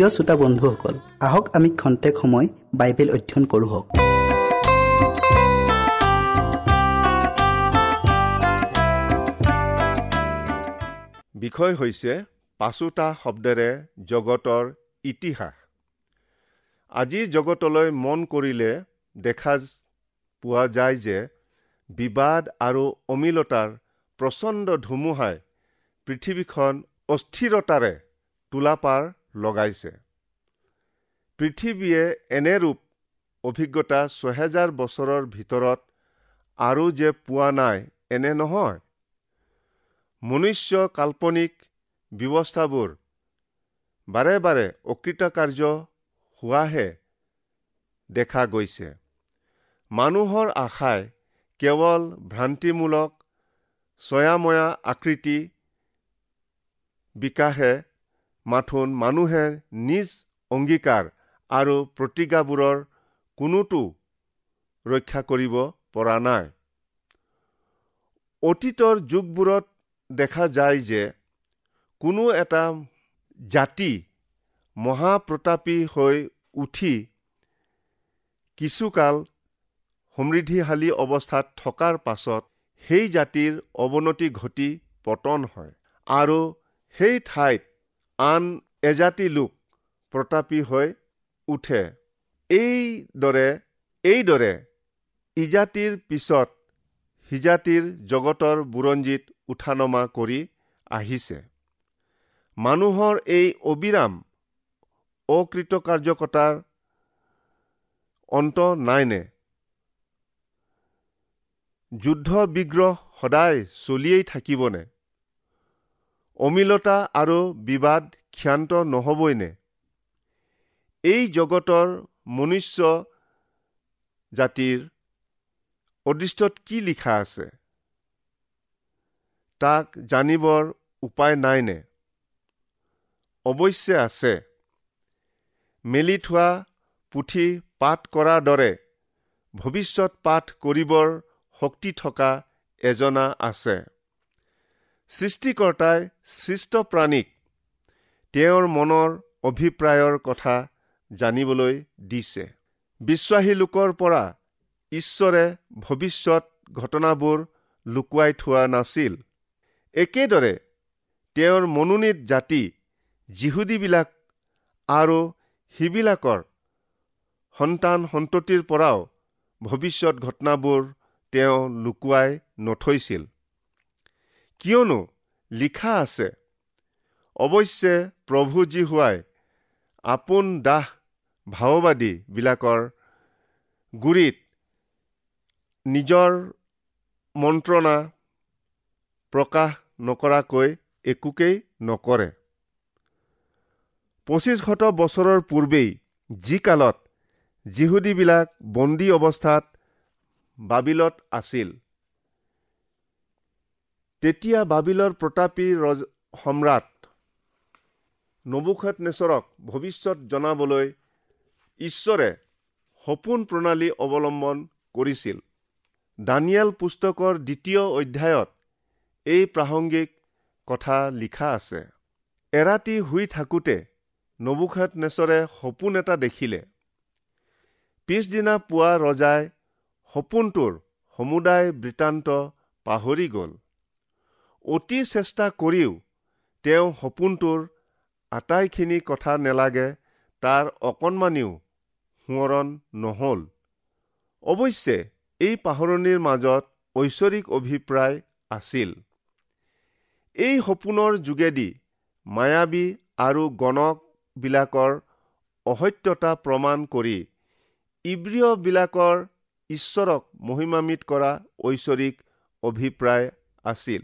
প্ৰিয় শ্ৰোতা বন্ধুসকল আহক আমি খন্তেক সময় বাইবেল অধ্যয়ন কৰোঁ হওক। বিষয় হৈছে পাচোতা শব্দেৰে জগতৰ ইতিহাস। আজি জগতলৈ মন কৰিলে দেখা পোৱা যায় যে বিবাদ আৰু অমিলতাৰ প্ৰচণ্ড ধুমুহাই পৃথিৱীখন অস্থিৰতাৰে তোলাপাৰ লগাইছে। পৃথিৱীয়ে এনে ৰূপ অভিজ্ঞতা ছহেজাৰ বছৰৰ ভিতৰত আৰু যে পোৱা নাই এনে নহয়। মনুষ্য কাল্পনিক ব্যৱস্থাবোৰ বাৰে বাৰে অকৃতকাৰ্য হোৱাহে দেখা গৈছে। মানুহৰ আশাই কেৱল ভ্ৰান্তিমূলক ছয়াময়া আকৃতি বিকাশে মাথোন মানুহে নিজ অংগীকাৰ আৰু প্ৰতিজ্ঞাবোৰৰ কোনোটো ৰক্ষা কৰিব পৰা নাই। অতীতৰ যুগবোৰত দেখা যায় যে কোনো এটা জাতি মহাপ্ৰতাপী হৈ উঠি কিছুকাল সমৃদ্ধিশালী অৱস্থাত থকাৰ পাছত সেই জাতিৰ অৱনতি ঘটি পতন হয় আৰু সেই ঠাইত আন এজাতি লোক প্ৰতাপী হৈ উঠে। এইদৰে এইদৰে ইজাতিৰ পিছত সিজাতিৰ জগতৰ বুৰঞ্জীত উঠা নমা কৰি আহিছে। মানুহৰ এই অবিৰাম অকৃতকাৰ্যকতাৰ অন্ত নাইনে। যুদ্ধ বিগ্ৰহ সদায় চলিয়েই থাকিবনে? অমিলতা আৰু বিবাদ ক্ষান্ত নহবইনে এই জগতৰ মনুষ্য জাতিৰ অদৃষ্টত কি লিখা আছে? তাক জানিবৰ উপায় নাইনে? অৱশ্যে আছে। মেলি থোৱা পুথি পাঠ কৰাৰ দৰে ভৱিষ্যত পাঠ কৰিবৰ শক্তি থকা এজনা আছে। সৃষ্টিকৰ্তাই সৃষ্ট প্ৰাণীক তেওঁৰ মনৰ অভিপ্ৰায়ৰ কথা জানিবলৈ দিছে। বিশ্বাসী লোকৰ পৰা ঈশ্বৰে ভৱিষ্যত ঘটনাবোৰ লুকুৱাই থোৱা নাছিল। একেদৰে তেওঁৰ মনোনীত জাতি যিহুদীবিলাক আৰু সিবিলাকৰ সন্তান সন্ততিৰ পৰাও ভৱিষ্যত ঘটনাবোৰ তেওঁ লুকুৱাই নথৈছিল। কিয়নো লিখা আছে অৱশ্যে প্ৰভু যি হোৱাই আপোন দাহ ভাওবাদীবিলাকৰ গুৰিত নিজৰ মন্ত্ৰণা প্ৰকাশ নকৰাকৈ একোকেই নকৰে। পঁচিছ শত বছৰৰ পূৰ্বেই যি কালত যিহুদীবিলাক বন্দী অৱস্থাত বাবিলত আছিল তেতিয়া বাবিলৰ প্ৰতাপী ৰজ সম্ৰাট নবুখত ভৱিষ্যত জনাবলৈ ঈশ্বৰে সপোন প্ৰণালী অৱলম্বন কৰিছিল। দানিয়েল পুস্তকৰ দ্বিতীয় অধ্যায়ত এই প্ৰাসংগিক কথা লিখা আছে। এৰাতি শুই থাকোঁতে নবুখাত সপোন এটা দেখিলে। পিছদিনা পুৱা ৰজাই সপোনটোৰ সমুদায় বৃত্তান্ত পাহৰি গ'ল। অতি চেষ্টা কৰিও তেওঁ সপোনটোৰ আটাইখিনি কথা নেলাগে তাৰ অকণমানিও সোঁৱৰণ নহল। অৱশ্যে এই পাহৰণিৰ মাজত ঐশ্বৰিক অভিপ্ৰায় আছিল। এই সপোনৰ যোগেদি মায়াবী আৰু গণকবিলাকৰ অসত্যতা প্ৰমাণ কৰি ইব্ৰিয়বিলাকৰ ঈশ্বৰক মহিমামিত কৰা ঐশ্বৰিক অভিপ্ৰায় আছিল।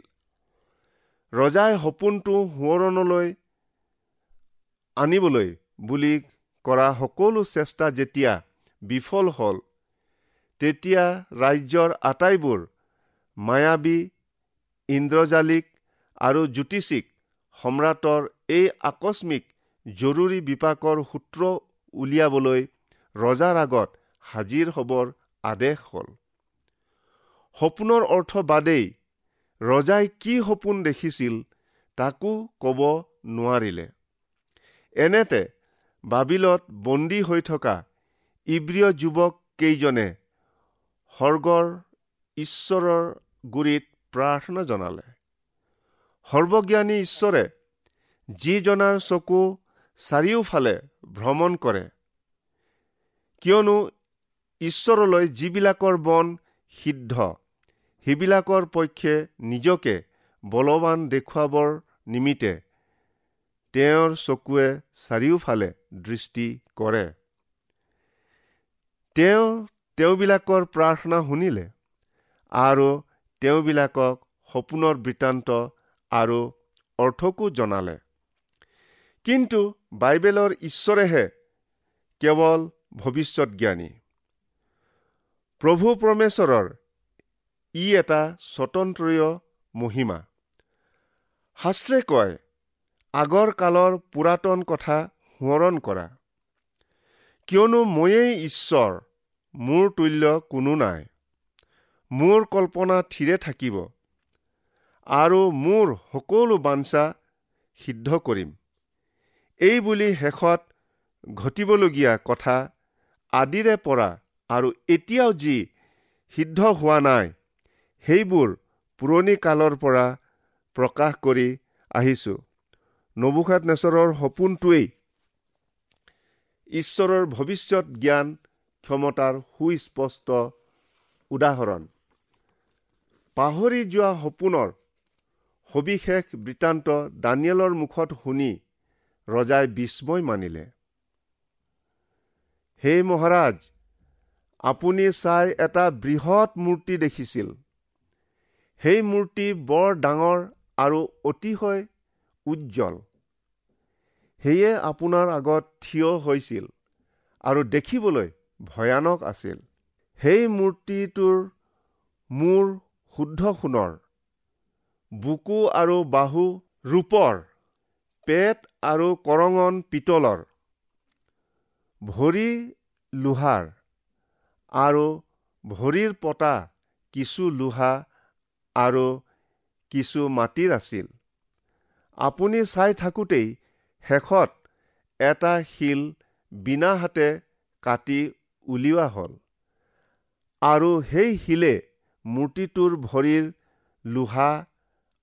ৰজাই সপোনটো সোঁৱৰণলৈ আনিবলৈ বুলি কৰা সকলো চেষ্টা যেতিয়া বিফল হ'ল তেতিয়া ৰাজ্যৰ আটাইবোৰ মায়াবী ইন্দ্ৰজালিক আৰু জ্যোতিষিক সম্ৰাটৰ এই আকস্মিক জৰুৰী বিপাকৰ সূত্ৰ উলিয়াবলৈ ৰজাৰ আগত হাজিৰ হবৰ আদেশ হ'ল। সপোনৰ অৰ্থ বাদেই ৰজাই কি সপোন দেখিছিল তাকো ক'ব নোৱাৰিলে। এনেতে বাবিলত বন্দী হৈ থকা ইব্ৰিয় যুৱক কেইজনে সৰ্গৰ ঈশ্বৰৰ গুৰিত প্ৰাৰ্থনা জনালে। সৰ্বজ্ঞানী ঈশ্বৰে যিজনাৰ চকু চাৰিওফালে ভ্ৰমণ কৰে কিয়নো ঈশ্বৰলৈ যিবিলাকৰ বন সিদ্ধ সেইবিলাকৰ পক্ষে নিজকে বলৱান দেখুৱাবৰ নিমিত্তে তেওঁৰ চকুৱে চাৰিওফালে দৃষ্টি কৰে। তেওঁ তেওঁবিলাকৰ প্ৰাৰ্থনা শুনিলে আৰু তেওঁবিলাকক সপোনৰ বৃত্তান্ত আৰু অৰ্থকো জনালে। কিন্তু বাইবেলৰ ঈশ্বৰেহে কেৱল ভৱিষ্যত জ্ঞানী। প্ৰভু পৰমেশ্বৰৰ ই এটা স্বতন্ত্ৰীয় মহিমা। শাস্ত্ৰে কয় আগৰ কালৰ পুৰাতন কথা সোঁৱৰণ কৰা। কিয়নো ময়েই ঈশ্বৰ মোৰ তুল্য কোনো নাই। মোৰ কল্পনা থিৰে থাকিব। আৰু মোৰ সকলো বাঞ্ছা সিদ্ধ কৰিম। এই বুলি শেষত ঘটিবলগীয়া কথা আদিৰে পৰা আৰু এতিয়াও যি সিদ্ধ হোৱা নাই সেইবোৰ পুৰণি কালৰ পৰা প্ৰকাশ কৰি আহিছো। নবুখাত নেচৰৰ সপোনটোৱেই ঈশ্বৰৰ ভৱিষ্যত জ্ঞান ক্ষমতাৰ সুস্পষ্ট উদাহৰণ। পাহৰি যোৱা সপোনৰ সবিশেষ বৃত্তান্ত দানিয়েলৰ মুখত শুনি ৰজাই বিস্ময় মানিলে। হে মহাৰাজ আপুনি চাই এটা বৃহৎ মূৰ্তি দেখিছিল। সেই মূৰ্তি বৰ ডাঙৰ আৰু অতিশয় উজ্জ্বল। সেয়ে আপোনাৰ আগত থিয় হৈছিল আৰু দেখিবলৈ ভয়ানক আছিল। সেই মূৰ্তিটোৰ মূৰ শুদ্ধ সোণৰ বুকু আৰু বাহু ৰূপৰ পেট আৰু কৰঙন পিতলৰ ভৰি লোহাৰ আৰু ভৰিৰ পতা কিছু লোহা আৰু কিছু মাটিৰ আছিল। আপুনি চাই থাকোঁতেই শেষত এটা শিল বিনা হাতে কাটি উলিওৱা হ'ল আৰু সেই শিলে মূৰ্তিটোৰ ভৰিৰ লোহা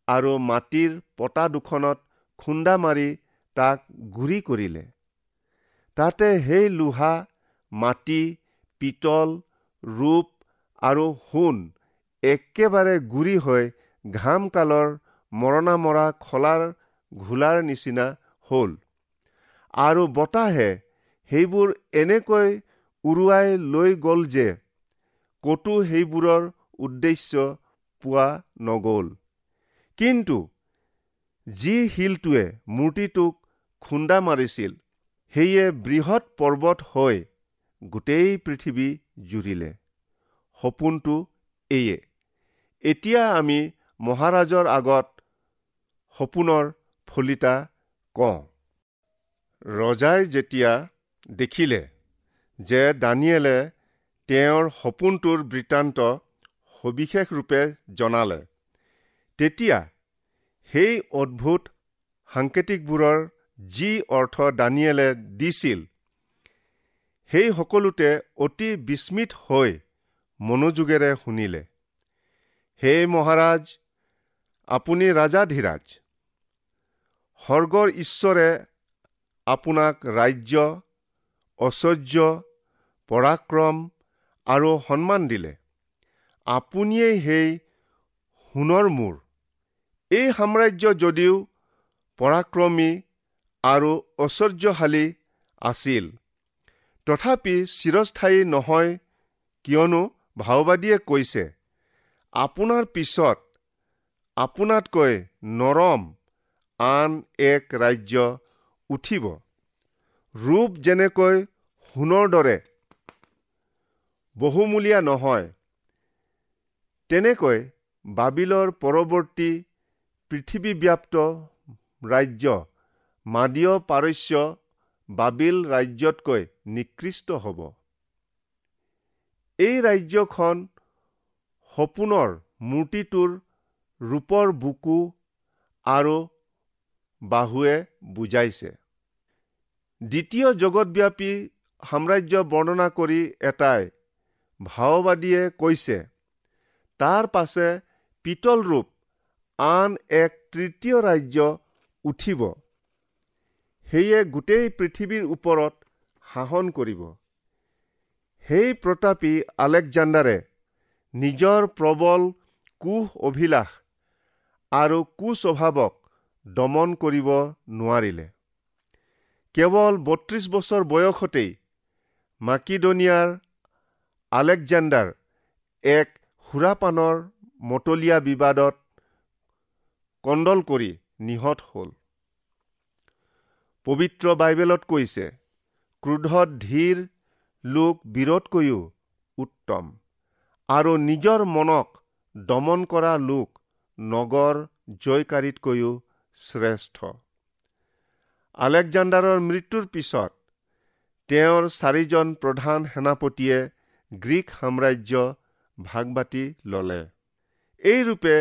আৰু মাটিৰ পতা দুখনত খুন্দা মাৰি তাক গুৰি কৰিলে। তাতে সেই লোহা মাটি পিতল ৰূপ আৰু সোণ একেবাৰে গুৰি হৈ ঘাম কালৰ মৰণা মৰা খলাৰ ঘোলাৰ নিচিনা হ'ল। আৰু বতাহে সেইবোৰ এনেকৈ উৰুৱাই লৈ গ'ল যে ক'তো সেইবোৰৰ উদ্দেশ্য পোৱা নগ'ল। কিন্তু যি শিলটোৱে মূৰ্তিটোক খুন্দা মাৰিছিল সেয়ে বৃহৎ পৰ্বত হৈ গোটেই পৃথিৱী জুৰিলে। সপোনটো এইয়ে এতিয়া আমি মহাৰাজৰ আগত সপোনৰ ফলিতা কওঁ। ৰজাই যেতিয়া দেখিলে যে দানিয়েলে তেওঁৰ সপোনটোৰ বৃত্তান্ত সবিশেষ ৰূপে জনালে তেতিয়া সেই অদ্ভুত সাংকেতিকবোৰৰ যি অৰ্থ দানিয়েলে দিছিল সেই সকলোতে অতি বিস্মিত হৈ মনোযোগেৰে শুনিলে। হে মহাৰাজ আপুনি ৰাজাধীৰাজ স্বৰ্গৰ ঈশ্বৰে আপোনাক ৰাজ্য ঐশ্বৰ্য পৰাক্ৰম আৰু সন্মান দিলে। আপুনিয়েই সেই সোণৰ মূৰ এই সাম্ৰাজ্য যদিও পৰাক্ৰমী আৰু ঐশ্বৰ্যশালী আছিল তথাপি চিৰস্থায়ী নহয় কিয়নো ভাওবাদীয়ে কৈছে আপোনাৰ পিছত আপোনাতকৈ নৰম আন এক ৰাজ্য উঠিব। ৰূপ যেনেকৈ সোণৰ দৰে বহুমূলীয়া নহয়। তেনেকৈ বাবিলৰ পৰৱৰ্তী পৃথিৱীব্যাপ্ত ৰাজ্য মাদীয় পাৰস্য বাবিল ৰাজ্যতকৈ নিকৃষ্ট হ'ব। এই ৰাজ্যখন সপোনৰ মূৰ্তিটোৰ ৰূপৰ বুকু আৰু বাহুৱে বুজাইছে। দ্বিতীয় জগতব্যাপী সাম্ৰাজ্য বৰ্ণনা কৰি এটাই ভাওবাদীয়ে কৈছে তাৰ পাছে পিতল ৰূপ আন এক তৃতীয় ৰাজ্য উঠিব। সেয়ে গোটেই পৃথিৱীৰ ওপৰত শাসন কৰিব সেই প্ৰতাপী আলেকজাণ্ডাৰে নিজৰ প্ৰবল কোষ অভিলাষ আৰু কুস্বভাৱক দমন কৰিব নোৱাৰিলে। কেৱল বত্ৰিশ বছৰ বয়সতেই মাকিডনিয়াৰ আলেকজেণ্ডাৰ এক সুৰাপানৰ মতলীয়া বিবাদত কণ্ডল কৰি নিহত হ'ল। পবিত্ৰ বাইবেলত কৈছে ক্ৰোধত ধীৰ লোক বিৰতকৈও উত্তম। আৰু নিজৰ মনক দমন কৰা লোক নগৰ জয়কাৰীতকৈও শ্ৰেষ্ঠ। আলেকজাণ্ডাৰৰ মৃত্যুৰ পিছত তেওঁৰ চাৰিজন প্ৰধান সেনাপতিয়ে গ্ৰীক সাম্ৰাজ্য ভাগ বাটি ললে এইৰূপে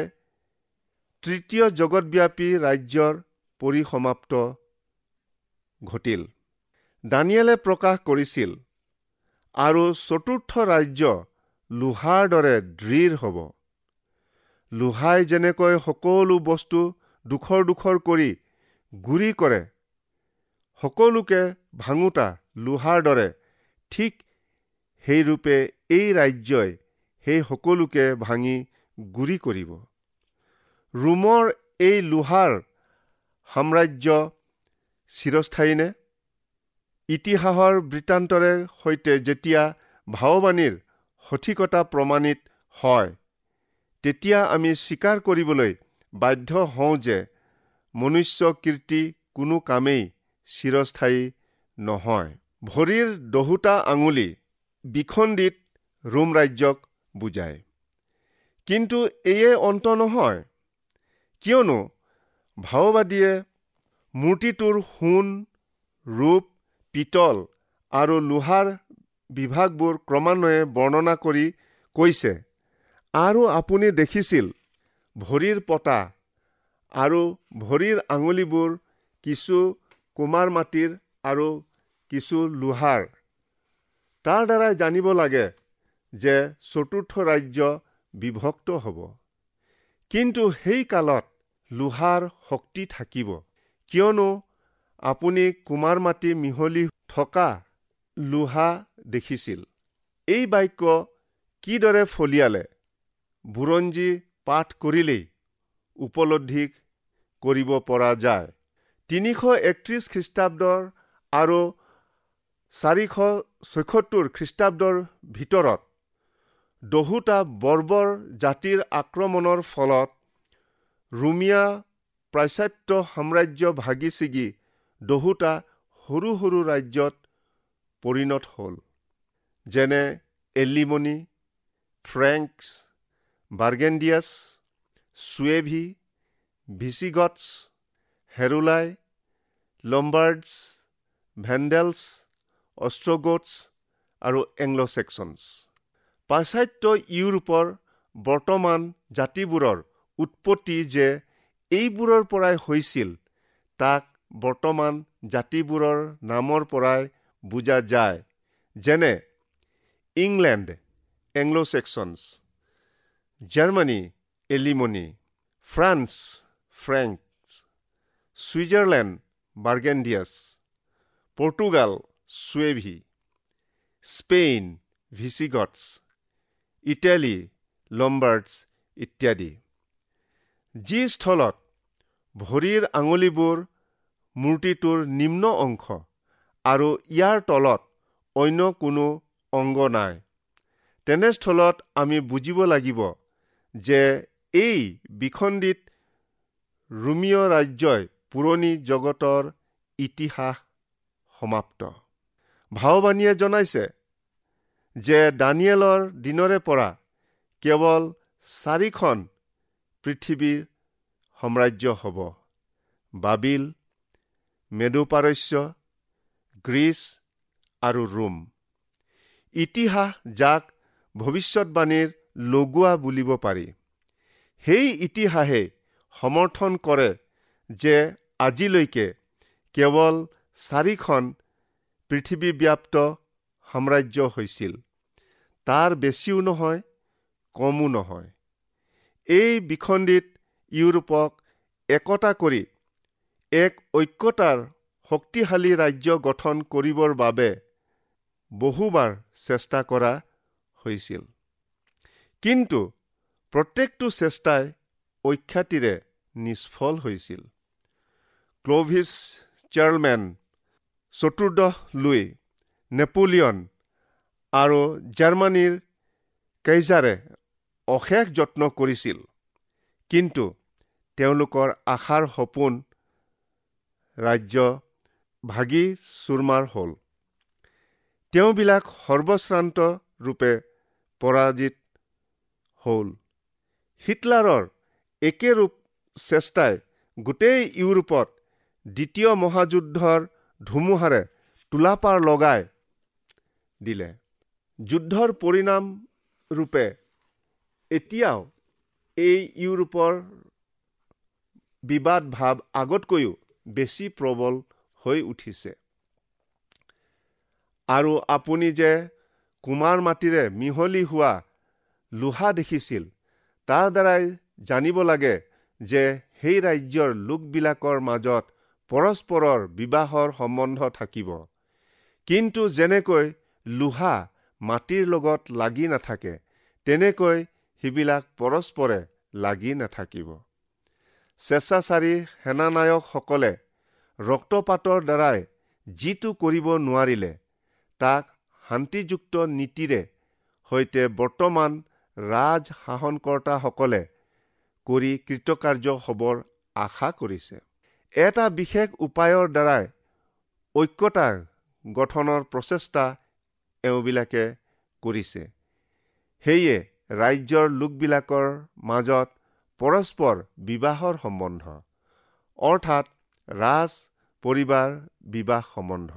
তৃতীয় জগতব্যাপী ৰাজ্যৰ পৰিসমাপ্ত ঘটিল। দানিয়েলে প্ৰকাশ কৰিছিল আৰু চতুৰ্থ ৰাজ্য লোহাৰ দৰে দৃঢ় হ'ব। লোহাই যেনেকৈ সকলো বস্তু দুখৰ দুখৰ কৰি গুৰি কৰে সকলোকে ভাঙোতা লোহাৰ দৰে ঠিক সেইৰূপে এই ৰাজ্যই সেই সকলোকে ভাঙি গুৰি কৰিব। ৰোমৰ এই লোহাৰ সাম্ৰাজ্য চিৰস্থায়ীনে? ইতিহাসৰ বৃত্তান্তৰে সৈতে যেতিয়া ভাৱবাণীৰ সঠিকতা প্ৰমাণিত হয়। তেতিয়া আমি স্বীকাৰ কৰিবলৈ বাধ্য হওঁ যে মনুষ্য কীৰ্তি কোনো কামেই চিৰস্থায়ী নহয়। ভৰিৰ দহোটা আঙুলি বিখণ্ডিত ৰোম ৰাজ্যক বুজায়। কিন্তু এয়ে অন্ত নহয়। কিয়নো ভাওবাদীয়ে মূৰ্তিটোৰ সোণ ৰূপ পিতল আৰু লোহাৰ বিভাগবোৰ ক্ৰমান্বয়ে বৰ্ণনা কৰি কৈছে। আৰু আপুনি দেখিছিল ভৰিৰ পতা আৰু ভৰিৰ আঙুলিবোৰ কিছু কুমাৰ মাটিৰ আৰু কিছু লোহাৰ। তাৰ দ্বাৰাই জানিব লাগে যে চতুৰ্থ ৰাজ্য বিভক্ত হ'ব। কিন্তু সেই কালত লোহাৰ শক্তি থাকিব। কিয়নো আপুনি কুমাৰ মাটি মিহলি থকা লোহা দেখিছিল। এই বাক্য কিদৰে ফলিয়ালে? বুৰঞ্জী পাঠ কৰিলেই উপলব্ধি কৰিব পৰা যায়। তিনিশ একত্ৰিশ খ্ৰীষ্টাব্দৰ আৰু চাৰিশ ছয়সত্তৰ খ্ৰীষ্টাব্দৰ ভিতৰত দহোটা বৰ্বৰ জাতিৰ আক্ৰমণৰ ফলত ৰুমিয়া প্ৰাচাত্য সাম্ৰাজ্য ভাগি ছিগি দহোটা সৰু সৰু ৰাজ্যত পৰিণত হ'ল। যেনে Alemanni Franks Burgundians Suevi Visigoths Heruli Lombards Vandals Ostrogoths আৰু এংল' ছেক্সনছ পাশ্চাত্য ইউৰোপৰ বৰ্তমান জাতিবোৰৰ উৎপত্তি যে এইবোৰৰ পৰাই হৈছিল তাক বৰ্তমান জাতিবোৰৰ নামৰ পৰাই বুজা যায়। যেনে England Anglo Saxons Germany Alemanni France Franks Switzerland Burgundians Portugal Suevi Spain Visigoths Italy Lombards ইত্যাদি। যি স্থলত ভৰিৰ আঙুলিবোৰ মূৰ্তিটোৰ নিম্ন অংশ আৰু ইয়াৰ তলত অন্য কোনো অংগ নাই। তেনেস্থলত আমি বুজিব লাগিব যে এই বিখণ্ডিত ৰোমিয় ৰাজ্যই পুৰণি জগতৰ ইতিহাস সমাপ্ত। ভাওবাণীয়ে জনাইছে যে দানিয়েলৰ দিনৰে পৰা কেৱল চাৰিখন পৃথিৱীৰ সাম্ৰাজ্য হ'ব। বাবিল মেডুপাৰস্য গ্ৰীচ আৰু ৰোম। ইতিহাস যাক ভৱিষ্যতবাণীৰ লগোৱা বুলিব পাৰি। সেই ইতিহাসে সমৰ্থন কৰে যে আজিলৈকে কেৱল চাৰিখন পৃথিৱীব্যাপ্ত সাম্ৰাজ্য হৈছিল। তাৰ বেছিও নহয় কমো নহয়। এই বিখণ্ডিত ইউৰোপক একতা কৰি এক ঐক্যতাৰ শক্তিশালী ৰাজ্য গঠন কৰিবৰ বাবে বহুবাৰ চেষ্টা কৰা হৈছিল। কিন্তু প্ৰত্যেকটো চেষ্টাই অখ্যাতিৰে নিষ্ফল হৈছিল। ক্লভিছ চেয়াৰমেন চতুৰ্দশ লুই নেপোলিয়ন আৰু জাৰ্মানীৰ কেইজাৰে অশেষ যত্ন কৰিছিল। কিন্তু তেওঁলোকৰ আশাৰ সপোন ৰাজ্য ভাগি চুৰমাৰ হ'ল। তেওঁবিলাক সৰ্বশ্ৰান্ত ৰূপে পৰাজিত হ'ল। হিটলাৰৰ একেৰূপ চেষ্টাই গোটেই ইউৰোপত দ্বিতীয় মহাযুদ্ধৰ ধুমুহাৰে তোলাপাৰ লগাই দিলে। যুদ্ধৰ পৰিণাম ৰূপে এতিয়াও এই ইউৰোপৰ বিবাদ ভাৱ আগতকৈও বেছি প্ৰবল হৈ উঠিছে। আৰু আপুনি যে কুমাৰ মাটিৰে মিহলি হোৱা লোহা দেখিছিল তাৰ দ্বাৰাই জানিব লাগে যে সেই ৰাজ্যৰ লোকবিলাকৰ মাজত পৰস্পৰৰ বিবাহৰ সম্বন্ধ থাকিব। কিন্তু যেনেকৈ লোহা মাটিৰ লগত লাগি নাথাকে তেনেকৈ সিবিলাক পৰস্পৰে লাগি নাথাকিব। স্বেচ্ছাচাৰী সেনানায়কসকলে ৰক্তপাতৰ দ্বাৰাই যিটো কৰিব নোৱাৰিলে তাক শান্তিযুক্ত নীতিৰে সৈতে বৰ্তমান ৰাজ শাসনকৰ্তাসকলে কৰি কৃতকাৰ্য হ'বৰ আশা কৰিছে। এটা বিশেষ উপায়ৰ দ্বাৰাই ঐক্যতা গঠনৰ প্ৰচেষ্টা এওঁবিলাকে কৰিছে। সেয়ে ৰাজ্যৰ লোকবিলাকৰ মাজত পৰস্পৰ বিবাহৰ সম্বন্ধ অৰ্থাৎ ৰাজ পৰিবাৰ বিবাহ সম্বন্ধ।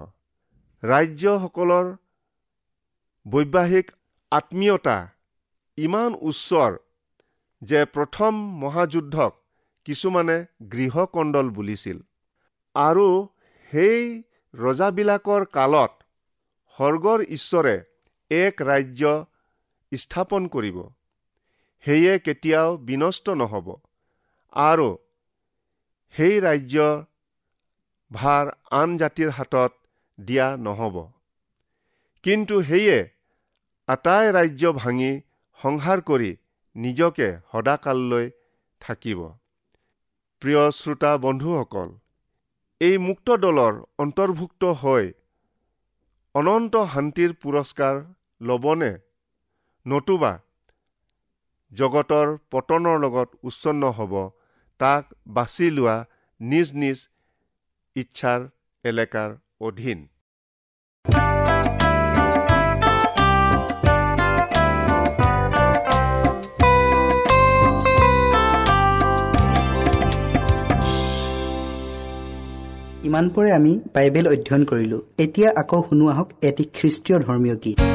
ৰাজ্যসকলৰ বৈবাহিক আত্মীয়তা ইমান উচ্চৰ যে প্ৰথম মহাযুদ্ধক কিছুমানে গৃহকণ্ডল বুলিছিল। আৰু সেই ৰজাবিলাকৰ কালত স্বৰ্গৰ ঈশ্বৰে এক ৰাজ্য স্থাপন কৰিব। সেয়ে কেতিয়াও বিনষ্ট নহ'ব। আৰু সেই ৰাজ্য ভাৰ আন জাতিৰ হাতত দিয়া নহ'ব। কিন্তু সেয়ে আটাই ৰাজ্য ভাঙি সংহাৰ কৰি নিজকে সদাকাললৈ থাকিব। প্ৰিয় শ্ৰোতা বন্ধুসকল এই মুক্ত দলৰ অন্তৰ্ভুক্ত হৈ অনন্ত শান্তিৰ পুৰস্কাৰ ল'বনে? নতুবা জগতৰ পতনৰ লগত উচ্ছন্ন হ'ব তাক বাছি লোৱা নিজ নিজ ইচ্ছাৰ এলেকাৰ অধীন। ইমানপৰে আমি বাইবেল অধ্যয়ন কৰিলোঁ। এতিয়া আকৌ শুনো আহক এটি খ্ৰীষ্টীয় ধৰ্মীয় গীত।